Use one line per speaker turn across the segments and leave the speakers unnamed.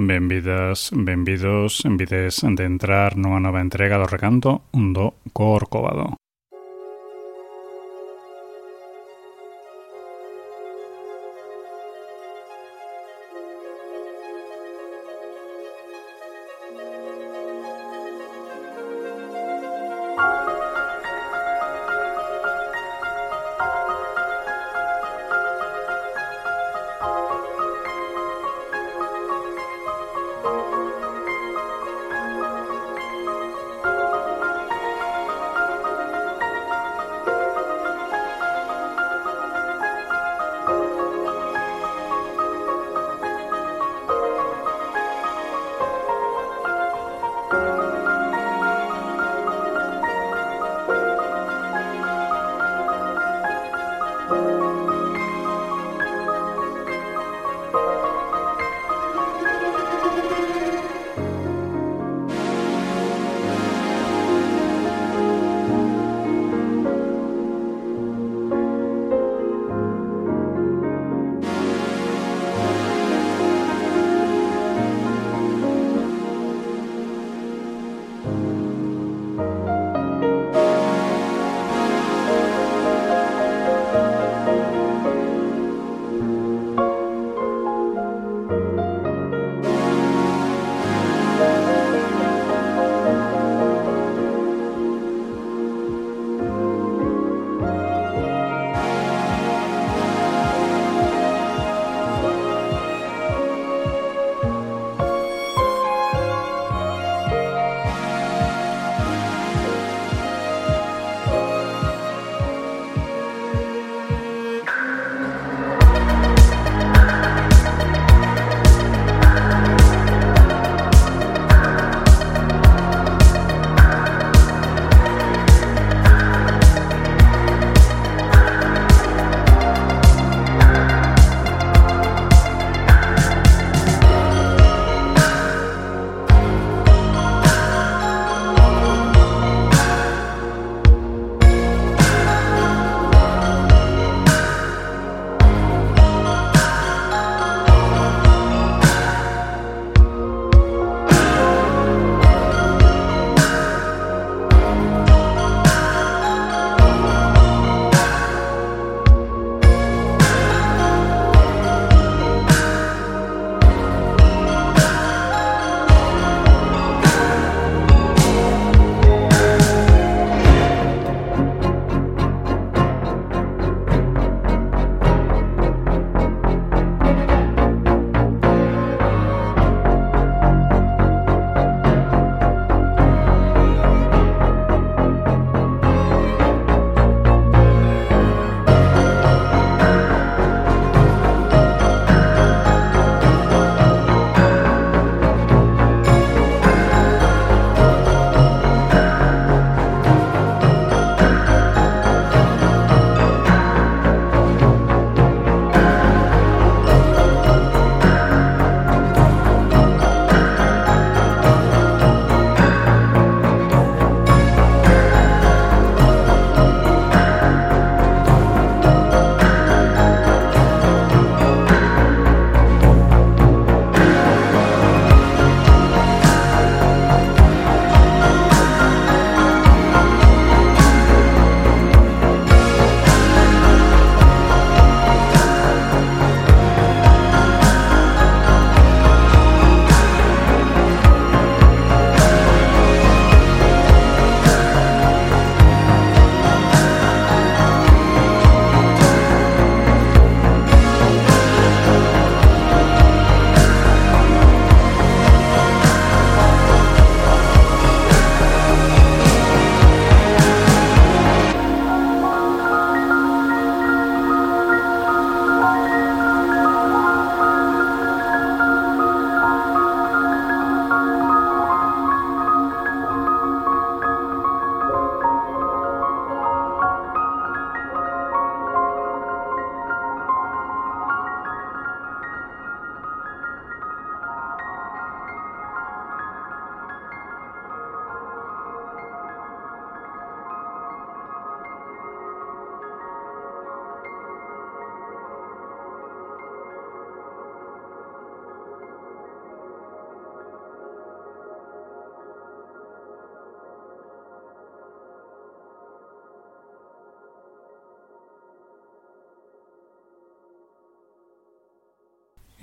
Benvidas, benvidos, envides de entrar nunha nova entrega do recanto do Corcovado.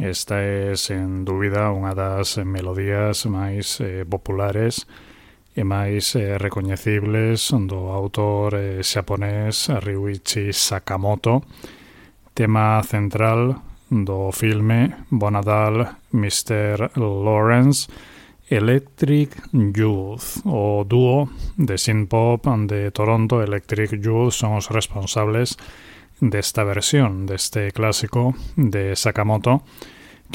Esta é, sen dúbida, unha das melodías máis eh, populares e máis eh, recoñecibles do autor eh, xaponés Ryuichi Sakamoto, tema central do filme Bonadal Mr. Lawrence Electric Youth, o dúo de synth-pop de Toronto Electric Youth son os responsables desta versión deste clásico de Sakamoto,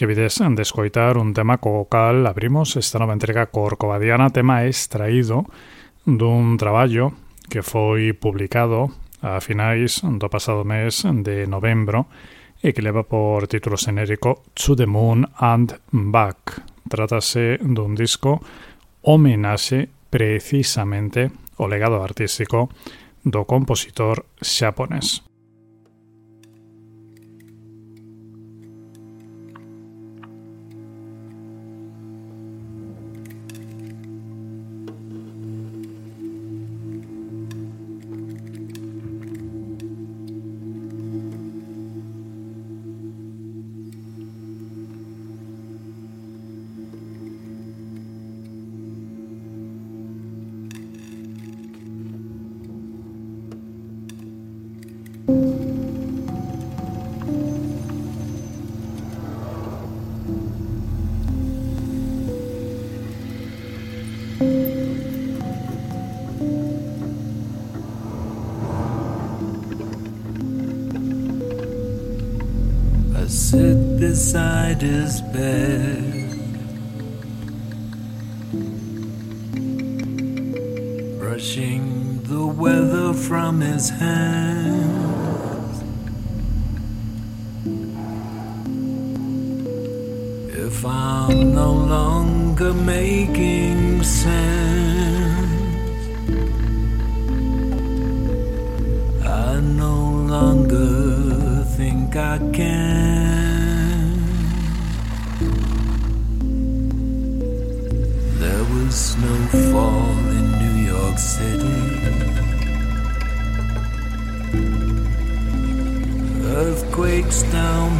Que vides de escoitar un tema co cal abrimos esta nova entrega corcovadiana tema extraído dun traballo que foi publicado a finais do pasado mes de novembro e que leva por título xenérico To the Moon and Back. Trátase dun disco homenaxe precisamente o legado artístico do compositor xaponés.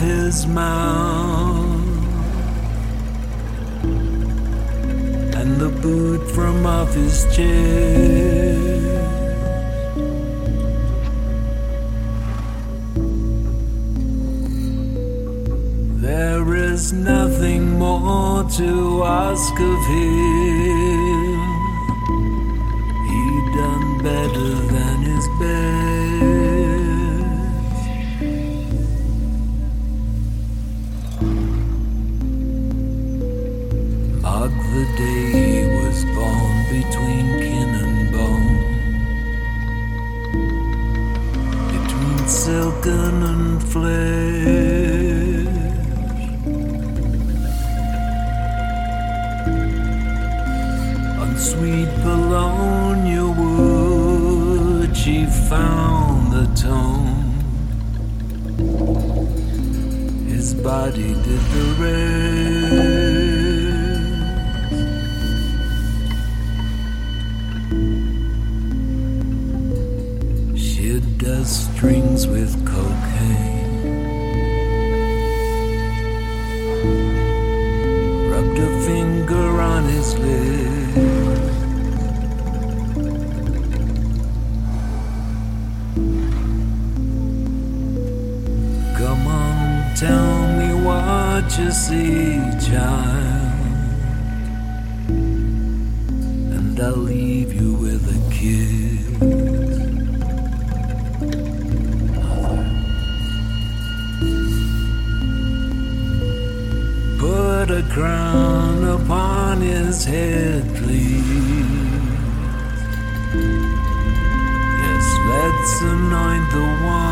his mouth and the boot from off his chest. There is nothing more to ask of him. He done better than his best. broken and flesh. On sweet would wood, she found the tone. His body did the rest. On, me what you see, child. And I'll leave you with a kiss. Put a crown upon his head, please. Yes, let's anoint the one.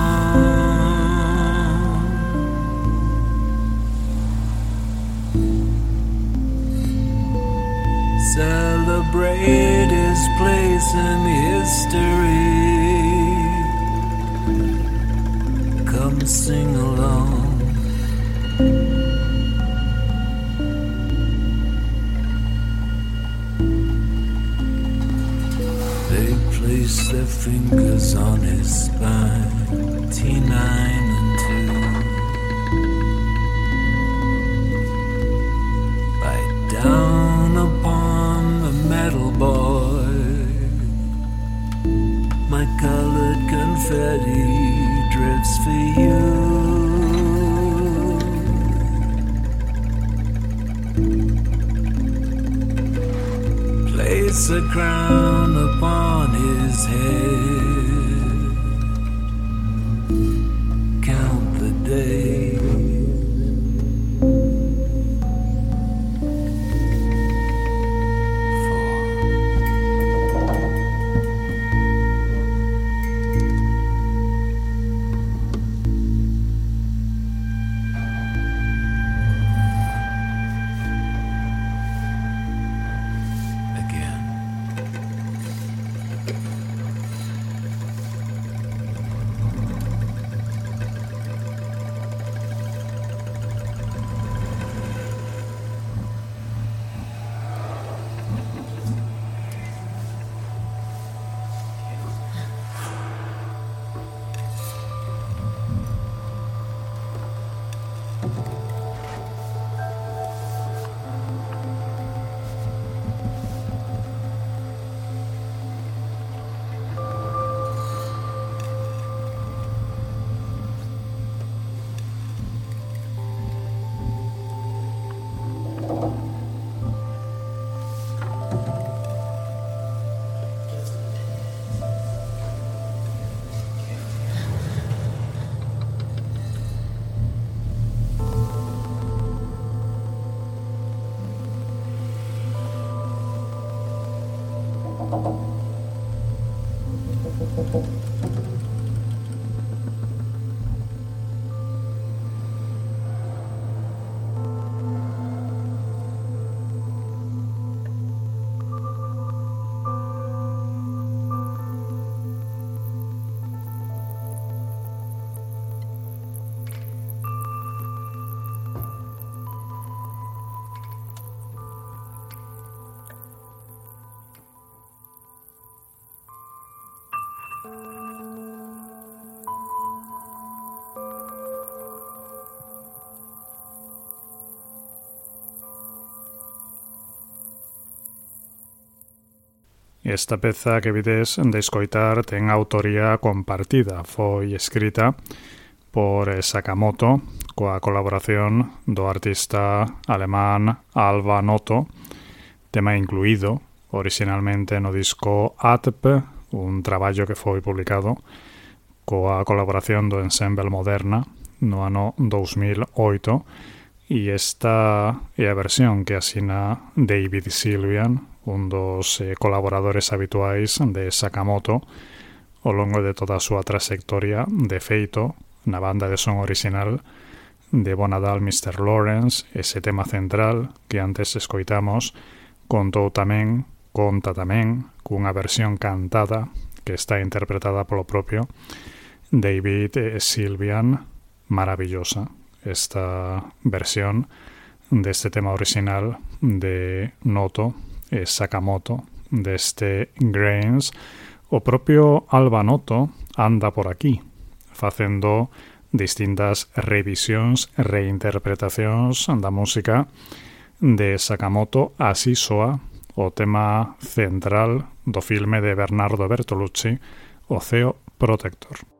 Celebrate his place in history. Come sing along. They place their fingers on his spine, T9 crown upon his head.
Esta peza que vides de escoitar ten autoría compartida, foi escrita por Sakamoto coa colaboración do artista alemán Alba Noto, tema incluído originalmente no disco ATP, un traballo que foi publicado coa colaboración do Ensemble Moderna no ano 2008 e esta é a versión que asina David Sylvian un dos eh, colaboradores habituais de Sakamoto ao longo de toda a súa trayectoria de feito na banda de son original de Bonadal Mr. Lawrence, ese tema central que antes escoitamos, contou tamén, conta tamén, cunha versión cantada que está interpretada polo propio David eh, Silvian, maravillosa esta versión deste tema original de Noto e Sakamoto, deste Grains, o propio Albanoto anda por aquí, facendo distintas revisións, reinterpretacións da música de Sakamoto, así soa o tema central do filme de Bernardo Bertolucci, O Ceo Protector.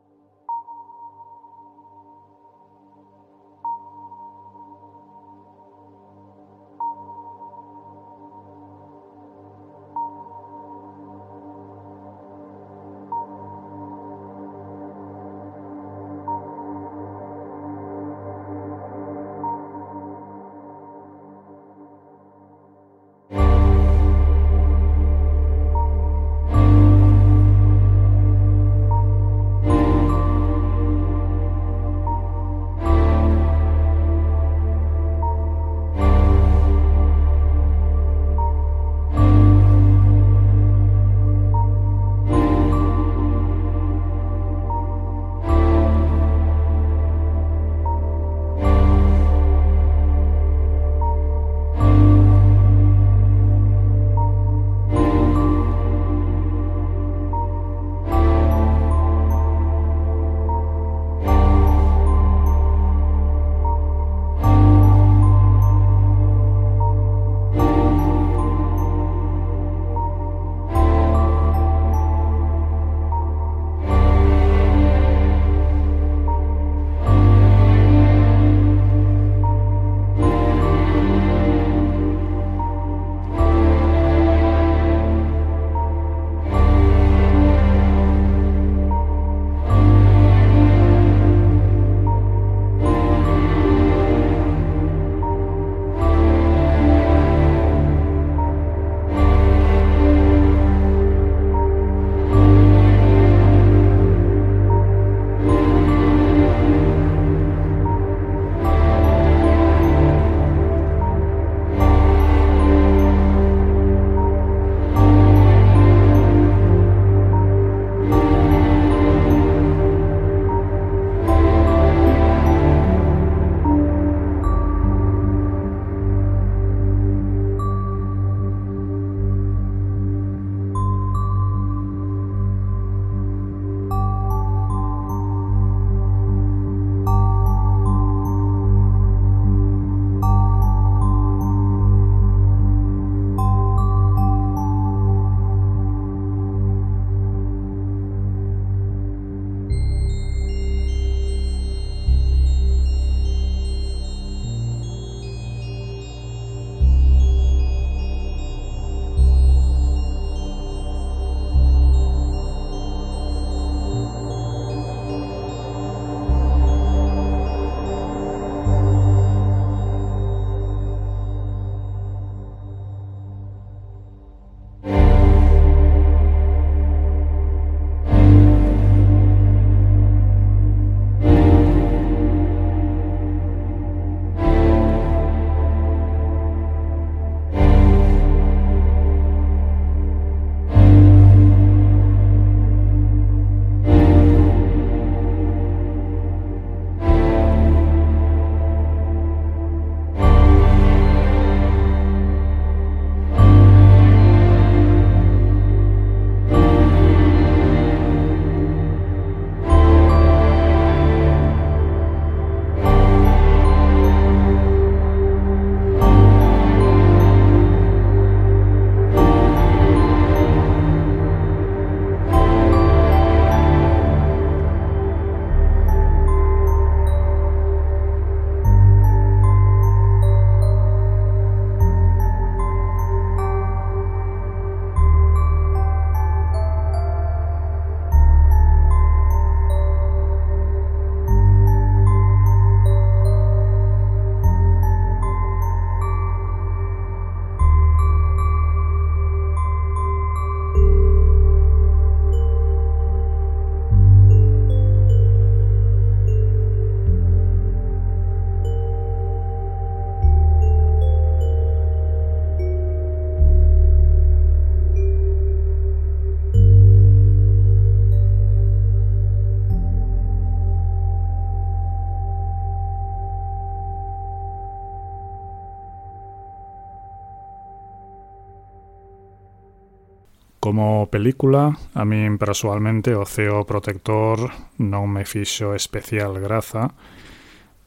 Como película, a min persoalmente o Ceo Protector non me fixo especial graza,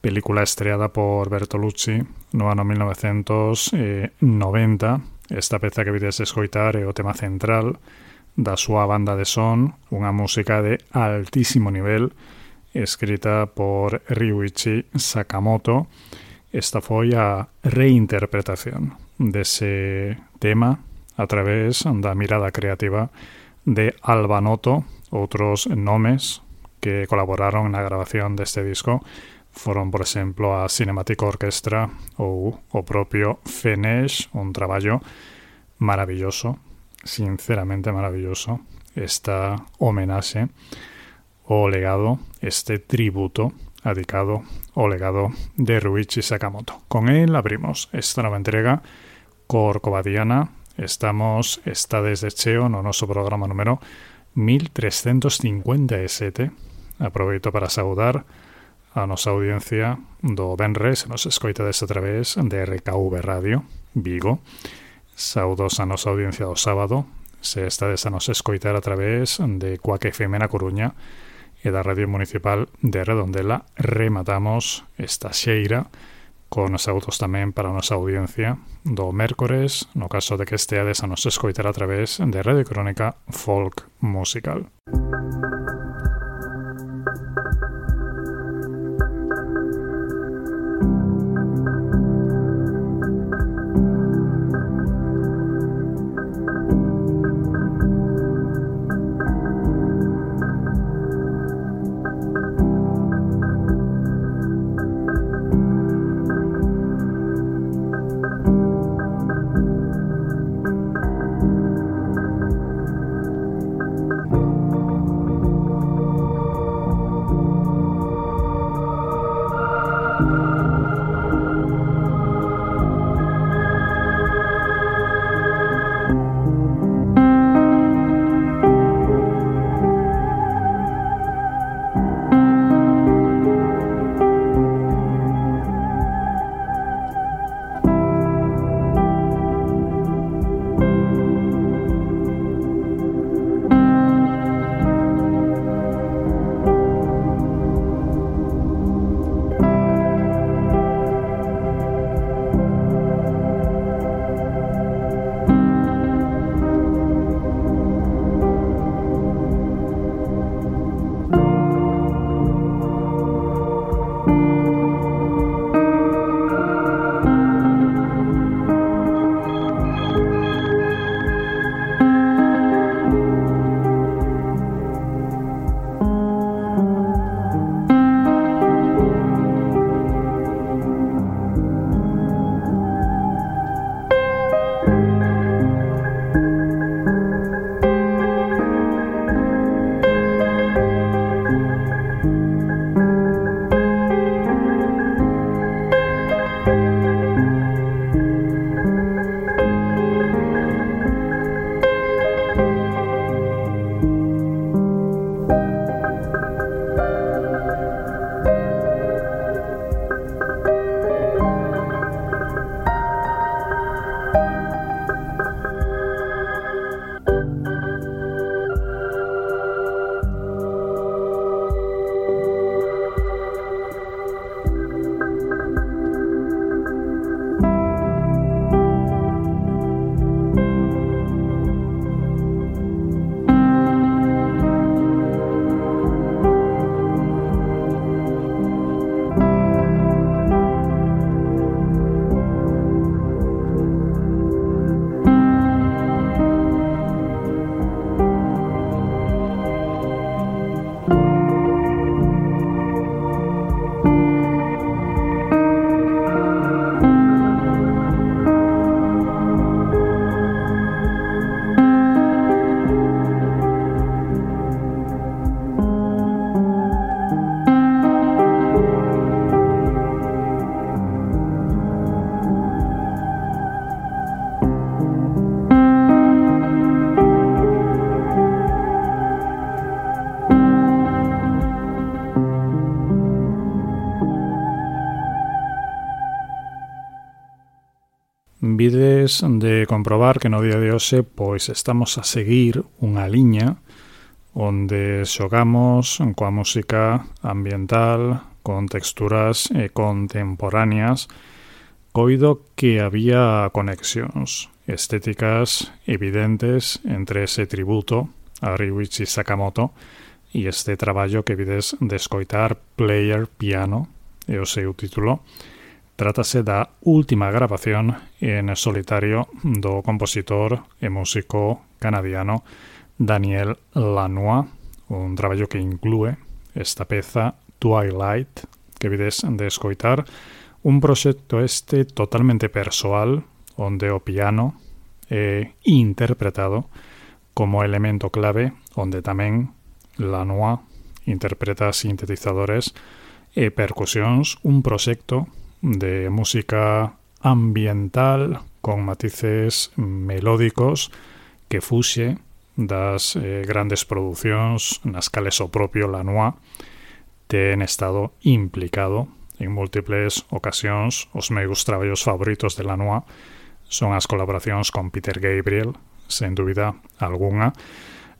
película estreada por Bertolucci no ano 1990. Esta peza que vides escoitar é o tema central da súa banda de son, unha música de altísimo nivel, escrita por Ryuichi Sakamoto. Esta foi a reinterpretación dese tema a través da mirada creativa de Albanoto, outros nomes que colaboraron na grabación deste disco foron, por exemplo, a Cinematic Orchestra ou o propio Fenesh, un traballo maravilloso, sinceramente maravilloso, esta homenaxe o legado, este tributo dedicado ao legado de Ruichi Sakamoto. Con él abrimos esta nova entrega Corcovadiana Estamos, está desde cheo no noso programa número 1357. Aproveito para saudar a nosa audiencia do Benres, nos escoitades a través de RKV Radio, Vigo. Saudos a nosa audiencia do sábado, se estades a nos escoitar a través de Cuac FM na Coruña e da Radio Municipal de Redondela, rematamos esta xeira con os autos tamén para a nosa audiencia do mércores, no caso de que esteades a nos escoitar a través de Radio Crónica Folk Musical. Música capaces de comprobar que no día de hoxe pois estamos a seguir unha liña onde xogamos coa música ambiental con texturas eh, contemporáneas coido que había conexións estéticas evidentes entre ese tributo a Ryuichi Sakamoto e este traballo que vides de escoitar Player Piano, é o seu título, Trátase da última grabación en solitario do compositor e músico canadiano Daniel Lanois, un traballo que inclúe esta peza Twilight, que vides de escoitar, un proxecto este totalmente persoal, onde o piano é interpretado como elemento clave, onde tamén Lanois interpreta sintetizadores e percusións, un proxecto de música ambiental con matices melódicos que fuxe das eh, grandes producións nas cales o propio Lanois ten estado implicado en múltiples ocasións. Os meus traballos favoritos de Lanois son as colaboracións con Peter Gabriel, sen dúbida alguna,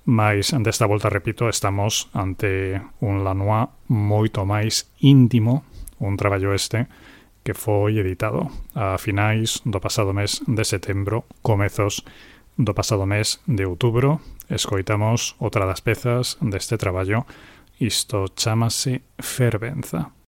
mas desta volta, repito, estamos ante un Lanois moito máis íntimo, un traballo este, que foi editado a finais do pasado mes de setembro, comezos do pasado mes de outubro. Escoitamos outra das pezas deste traballo, isto chamase Fervenza.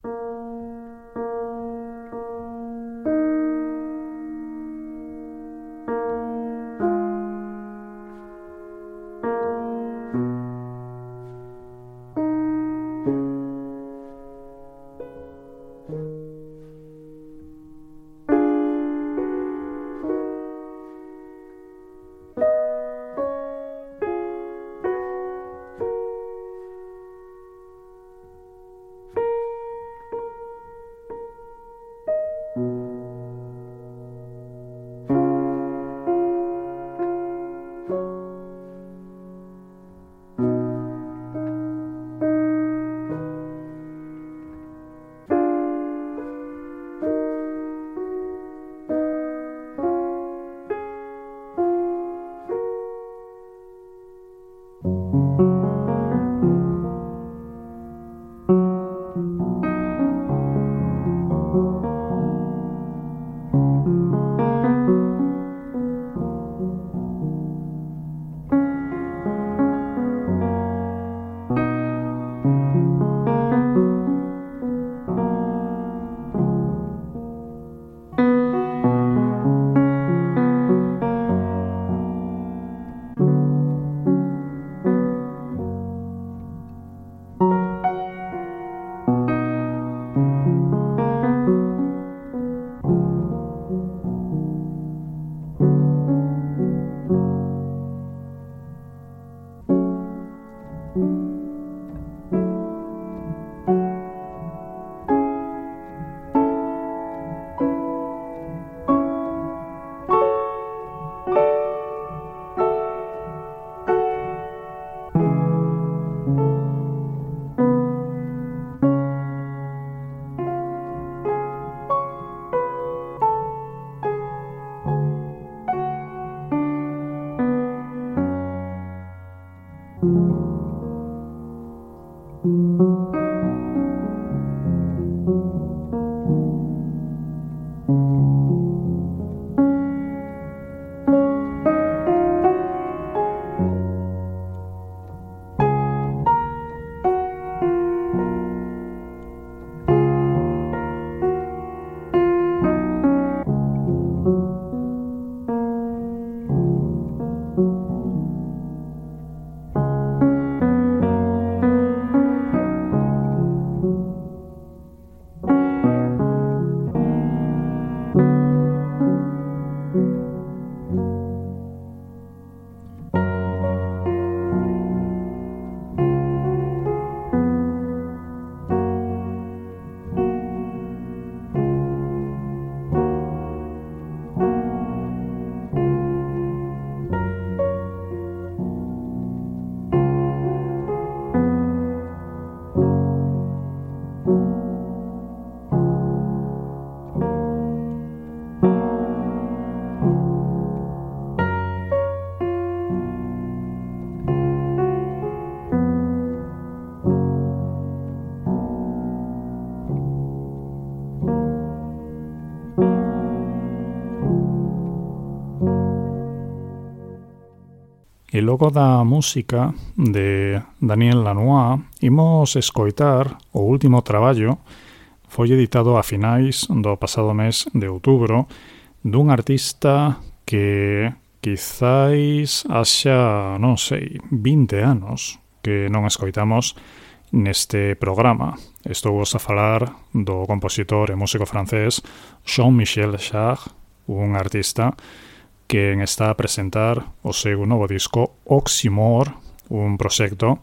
E logo da música de Daniel Lanois imos escoitar o último traballo foi editado a finais do pasado mes de outubro dun artista que quizáis haxa, non sei, 20 anos que non escoitamos neste programa. Estou a falar do compositor e músico francés Jean-Michel Jarre, un artista que quen está a presentar o seu novo disco Oxymor, un proxecto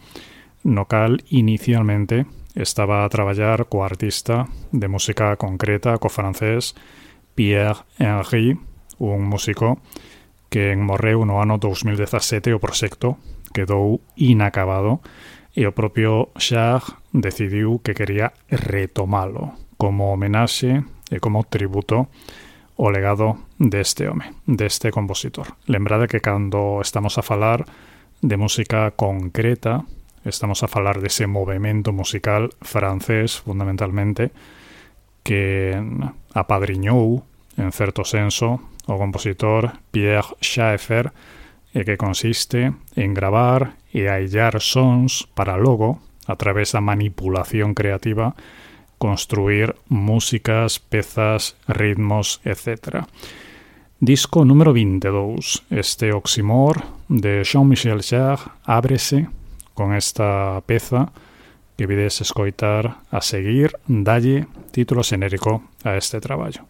no cal inicialmente. Estaba a traballar co artista de música concreta co francés Pierre Henry, un músico que morreu no ano 2017 o proxecto quedou inacabado e o propio Shah decidiu que quería retomalo como homenaxe e como tributo o legado deste home, deste compositor. Lembrade que cando estamos a falar de música concreta, estamos a falar dese movimento musical francés, fundamentalmente, que apadriñou, en certo senso, o compositor Pierre Schaeffer, e que consiste en gravar e aillar sons para logo, a través da manipulación creativa, construir músicas, pezas, ritmos, etc. Disco número 22, este oxímor de Jean-Michel Jarre, ábrese con esta peza que vides escoitar a seguir, dalle título xenérico a este traballo.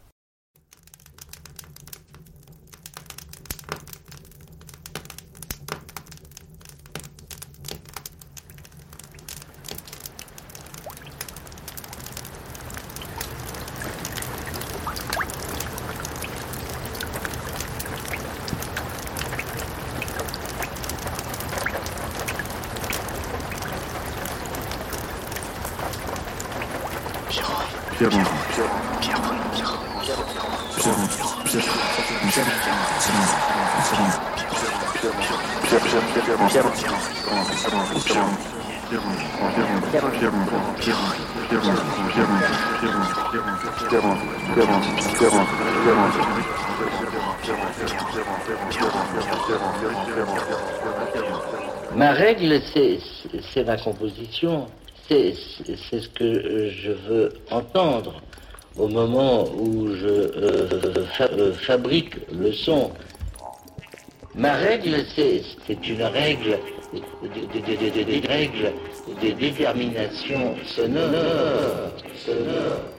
C'est la composition. C'est ce que je veux entendre au moment où je euh, euh, fabrique le son. Ma règle, c'est une règle des règles de détermination sonore. sonore.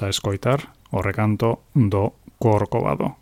a escoitar o recanto do Corcovado.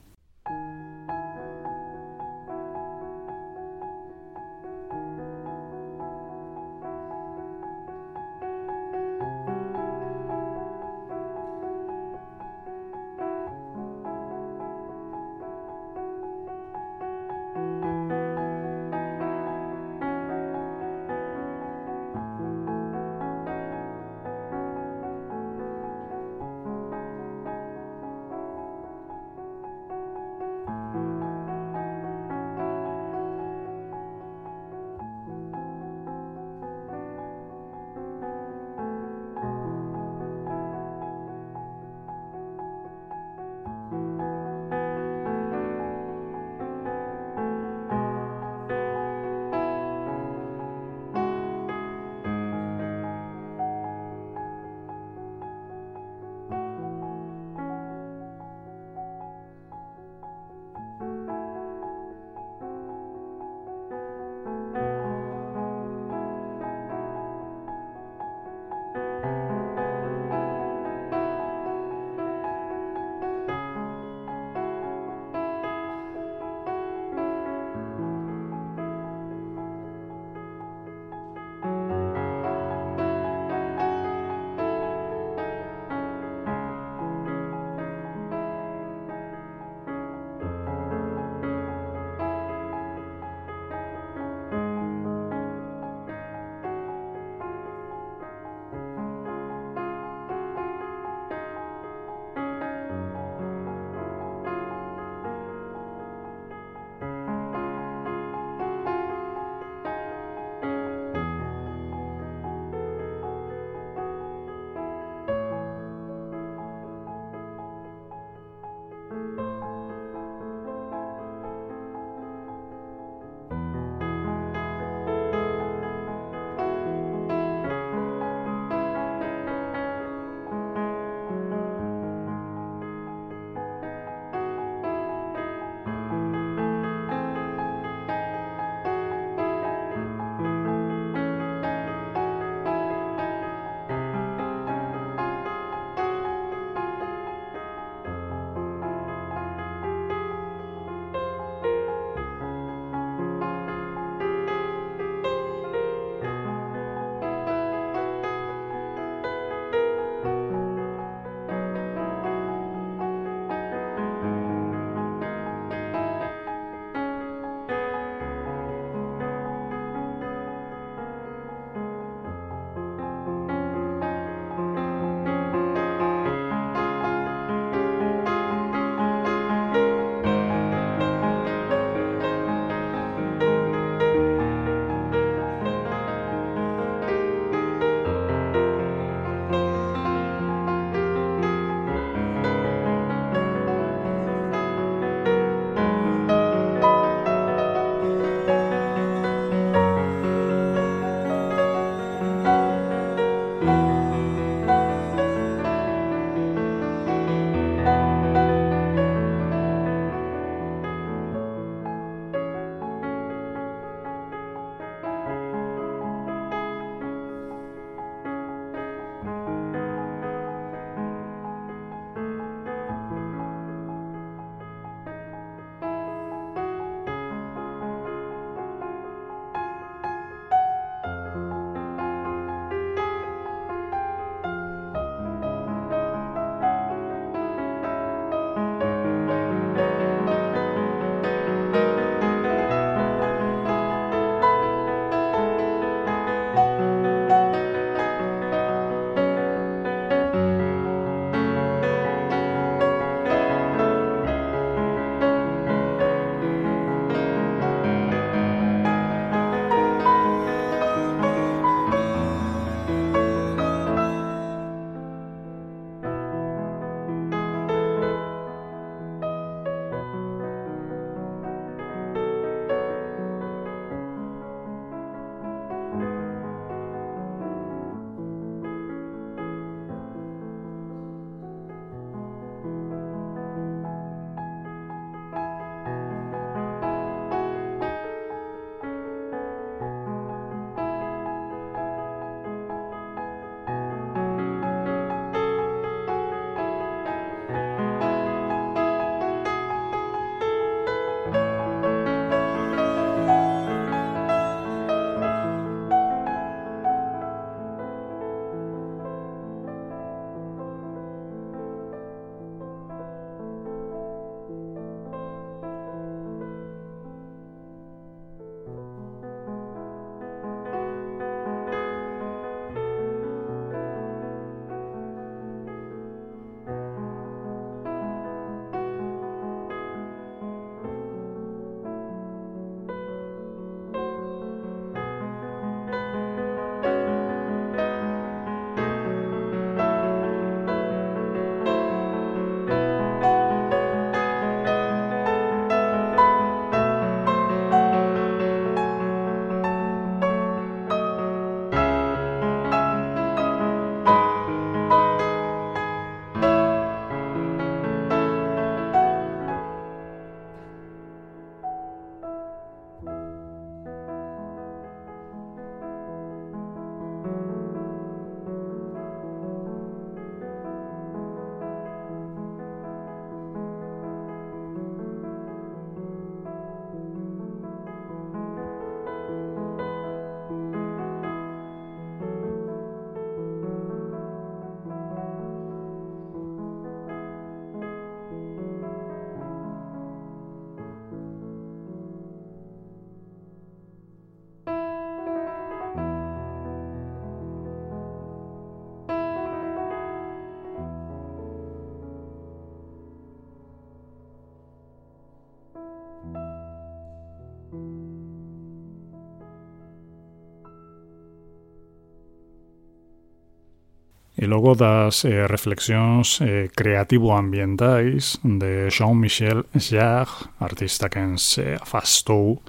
E logo das eh, reflexións eh, creativo-ambientais de Jean-Michel Jarre, artista que se afastou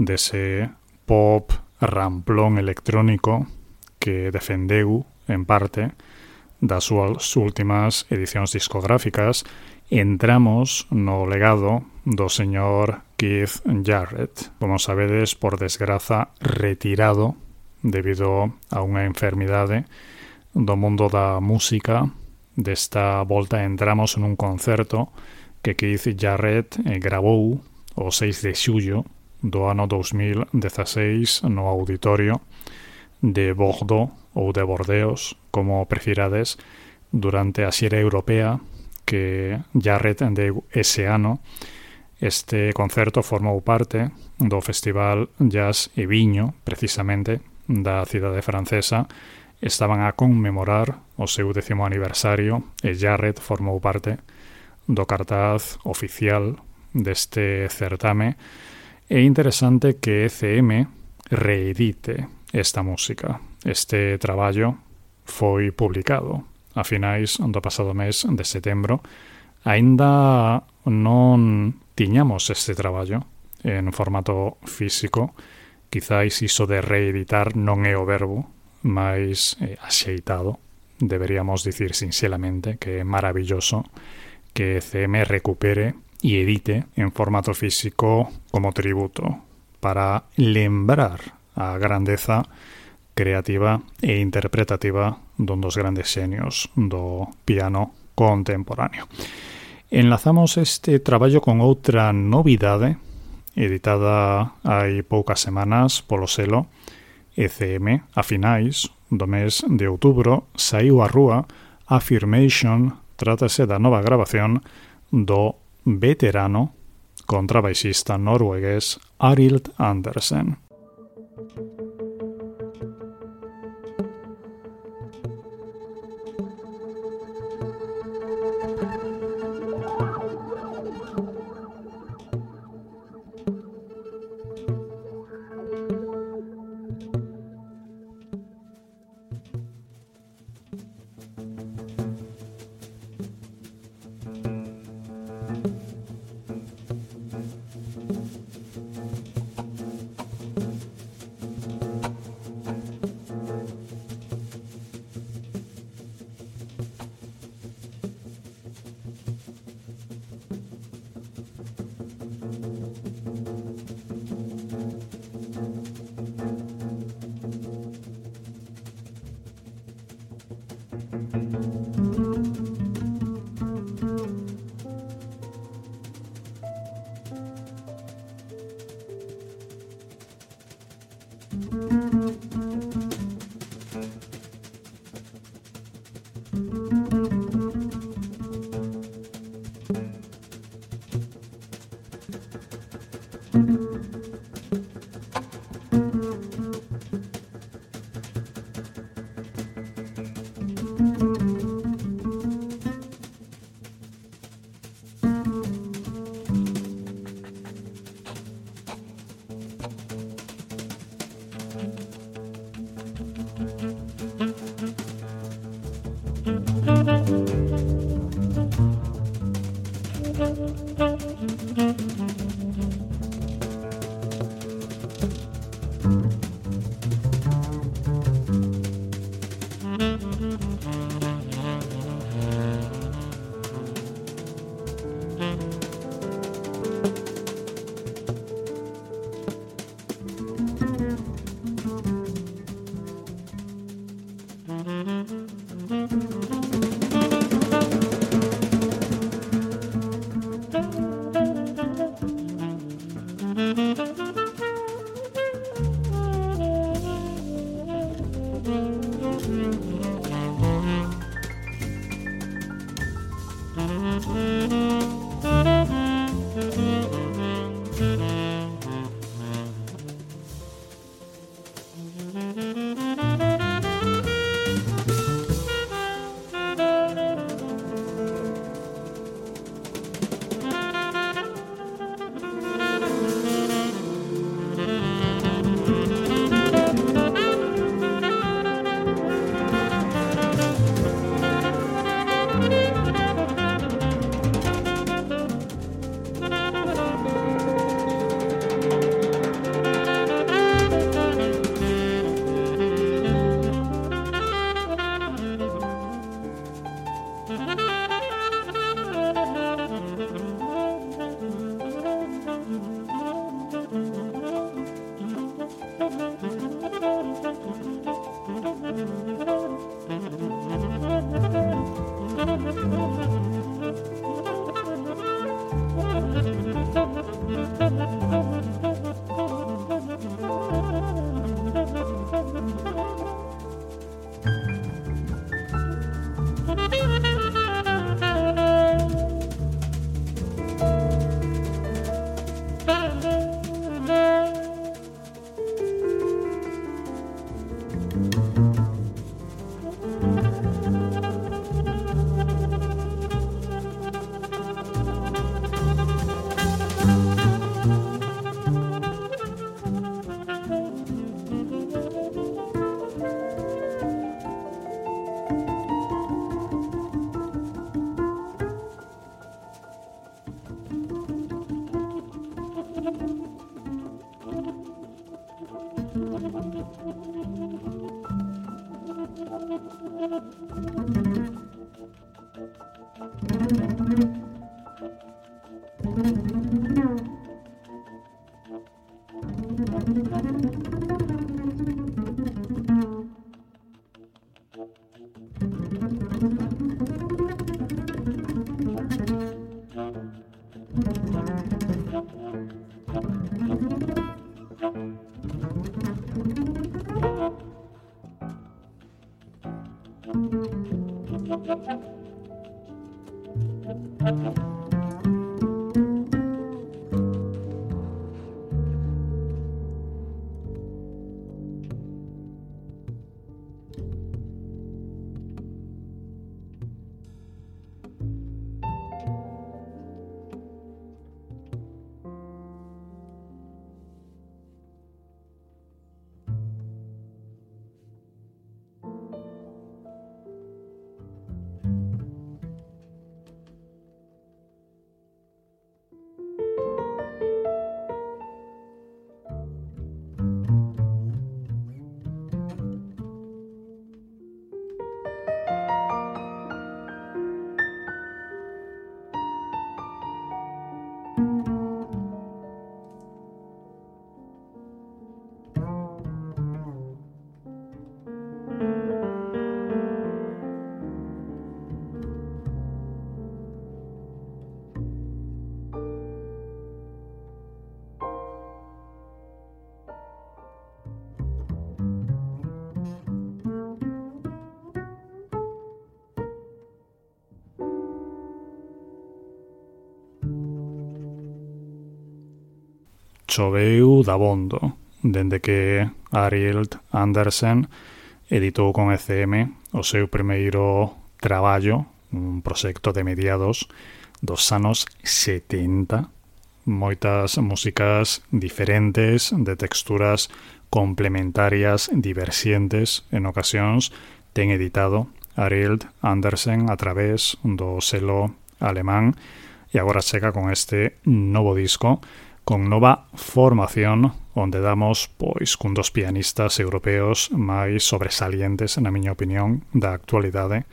dese pop ramplón electrónico que defendeu, en parte, das súas últimas edicións discográficas, entramos no legado do señor Keith Jarrett, como sabedes, por desgraza, retirado debido a unha enfermidade do mundo da música. Desta volta entramos nun concerto que Keith Jarrett eh, grabou o 6 de xullo do ano 2016 no auditorio de Bordeaux ou de Bordeos, como prefirades, durante a xera europea que Jarrett de ese ano este concerto formou parte do Festival Jazz e Viño, precisamente, da cidade francesa estaban a conmemorar o seu décimo aniversario e Jarrett formou parte do cartaz oficial deste certame é interesante que ECM reedite esta música. Este traballo foi publicado a finais do pasado mes de setembro. Ainda non tiñamos este traballo en formato físico. Quizáis iso de reeditar non é o verbo, máis eh, axeitado, deberíamos dicir sinxelamente que é maravilloso que CM recupere e edite en formato físico como tributo para lembrar a grandeza creativa e interpretativa dun dos grandes xenios do piano contemporáneo. Enlazamos este traballo con outra novidade editada hai poucas semanas polo selo ECM a finais do mes de outubro saiu á rúa Affirmation, trátase da nova grabación do veterano contrabaixista noruegués Arild Andersen. choveu dabondo dende que Ariel Andersen editou con ECM o seu primeiro traballo, un proxecto de mediados dos anos 70, moitas músicas diferentes, de texturas complementarias, diversientes. En ocasións, ten editado Ariel Andersen a través do selo alemán e agora chega con este novo disco con nova formación onde damos pois cun dos pianistas europeos máis sobresalientes, na miña opinión, da actualidade,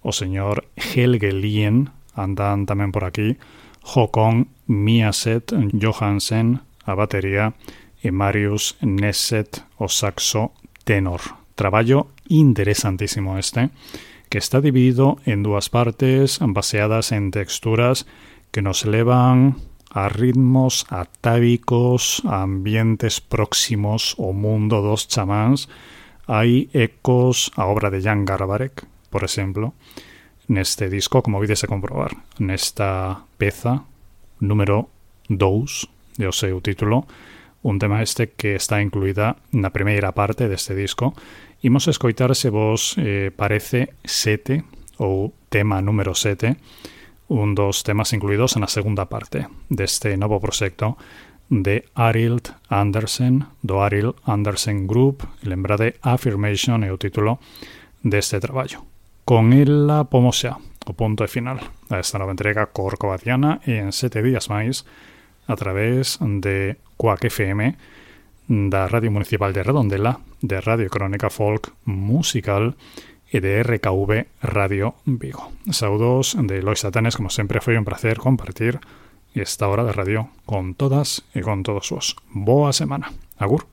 o señor Helge Lien, andan tamén por aquí, Håkon Miaset Johansen, a batería, e Marius Nesset, o saxo tenor. Traballo interesantísimo este, que está dividido en dúas partes baseadas en texturas que nos elevan a ritmos atávicos, a ambientes próximos ao mundo dos chamáns, hai ecos a obra de Jan Garbarek, por exemplo, neste disco, como vides a comprobar, nesta peza número 2 de o seu título, un tema este que está incluída na primeira parte deste disco. Imos escoitar se vos eh, parece sete ou tema número 7 un dos temas incluídos na segunda parte deste novo proxecto de Arild Andersen, do Arild Andersen Group, lembrade Affirmation é o título deste traballo. Con ela pomos xa o punto de final a esta nova entrega corcovadiana e en sete días máis a través de Quack FM da Radio Municipal de Redondela, de Radio Crónica Folk Musical, e de RKV Radio Vigo. Saudos de Lois Satanes, como sempre foi un placer compartir esta hora de radio con todas e con todos vos. Boa semana. Agur.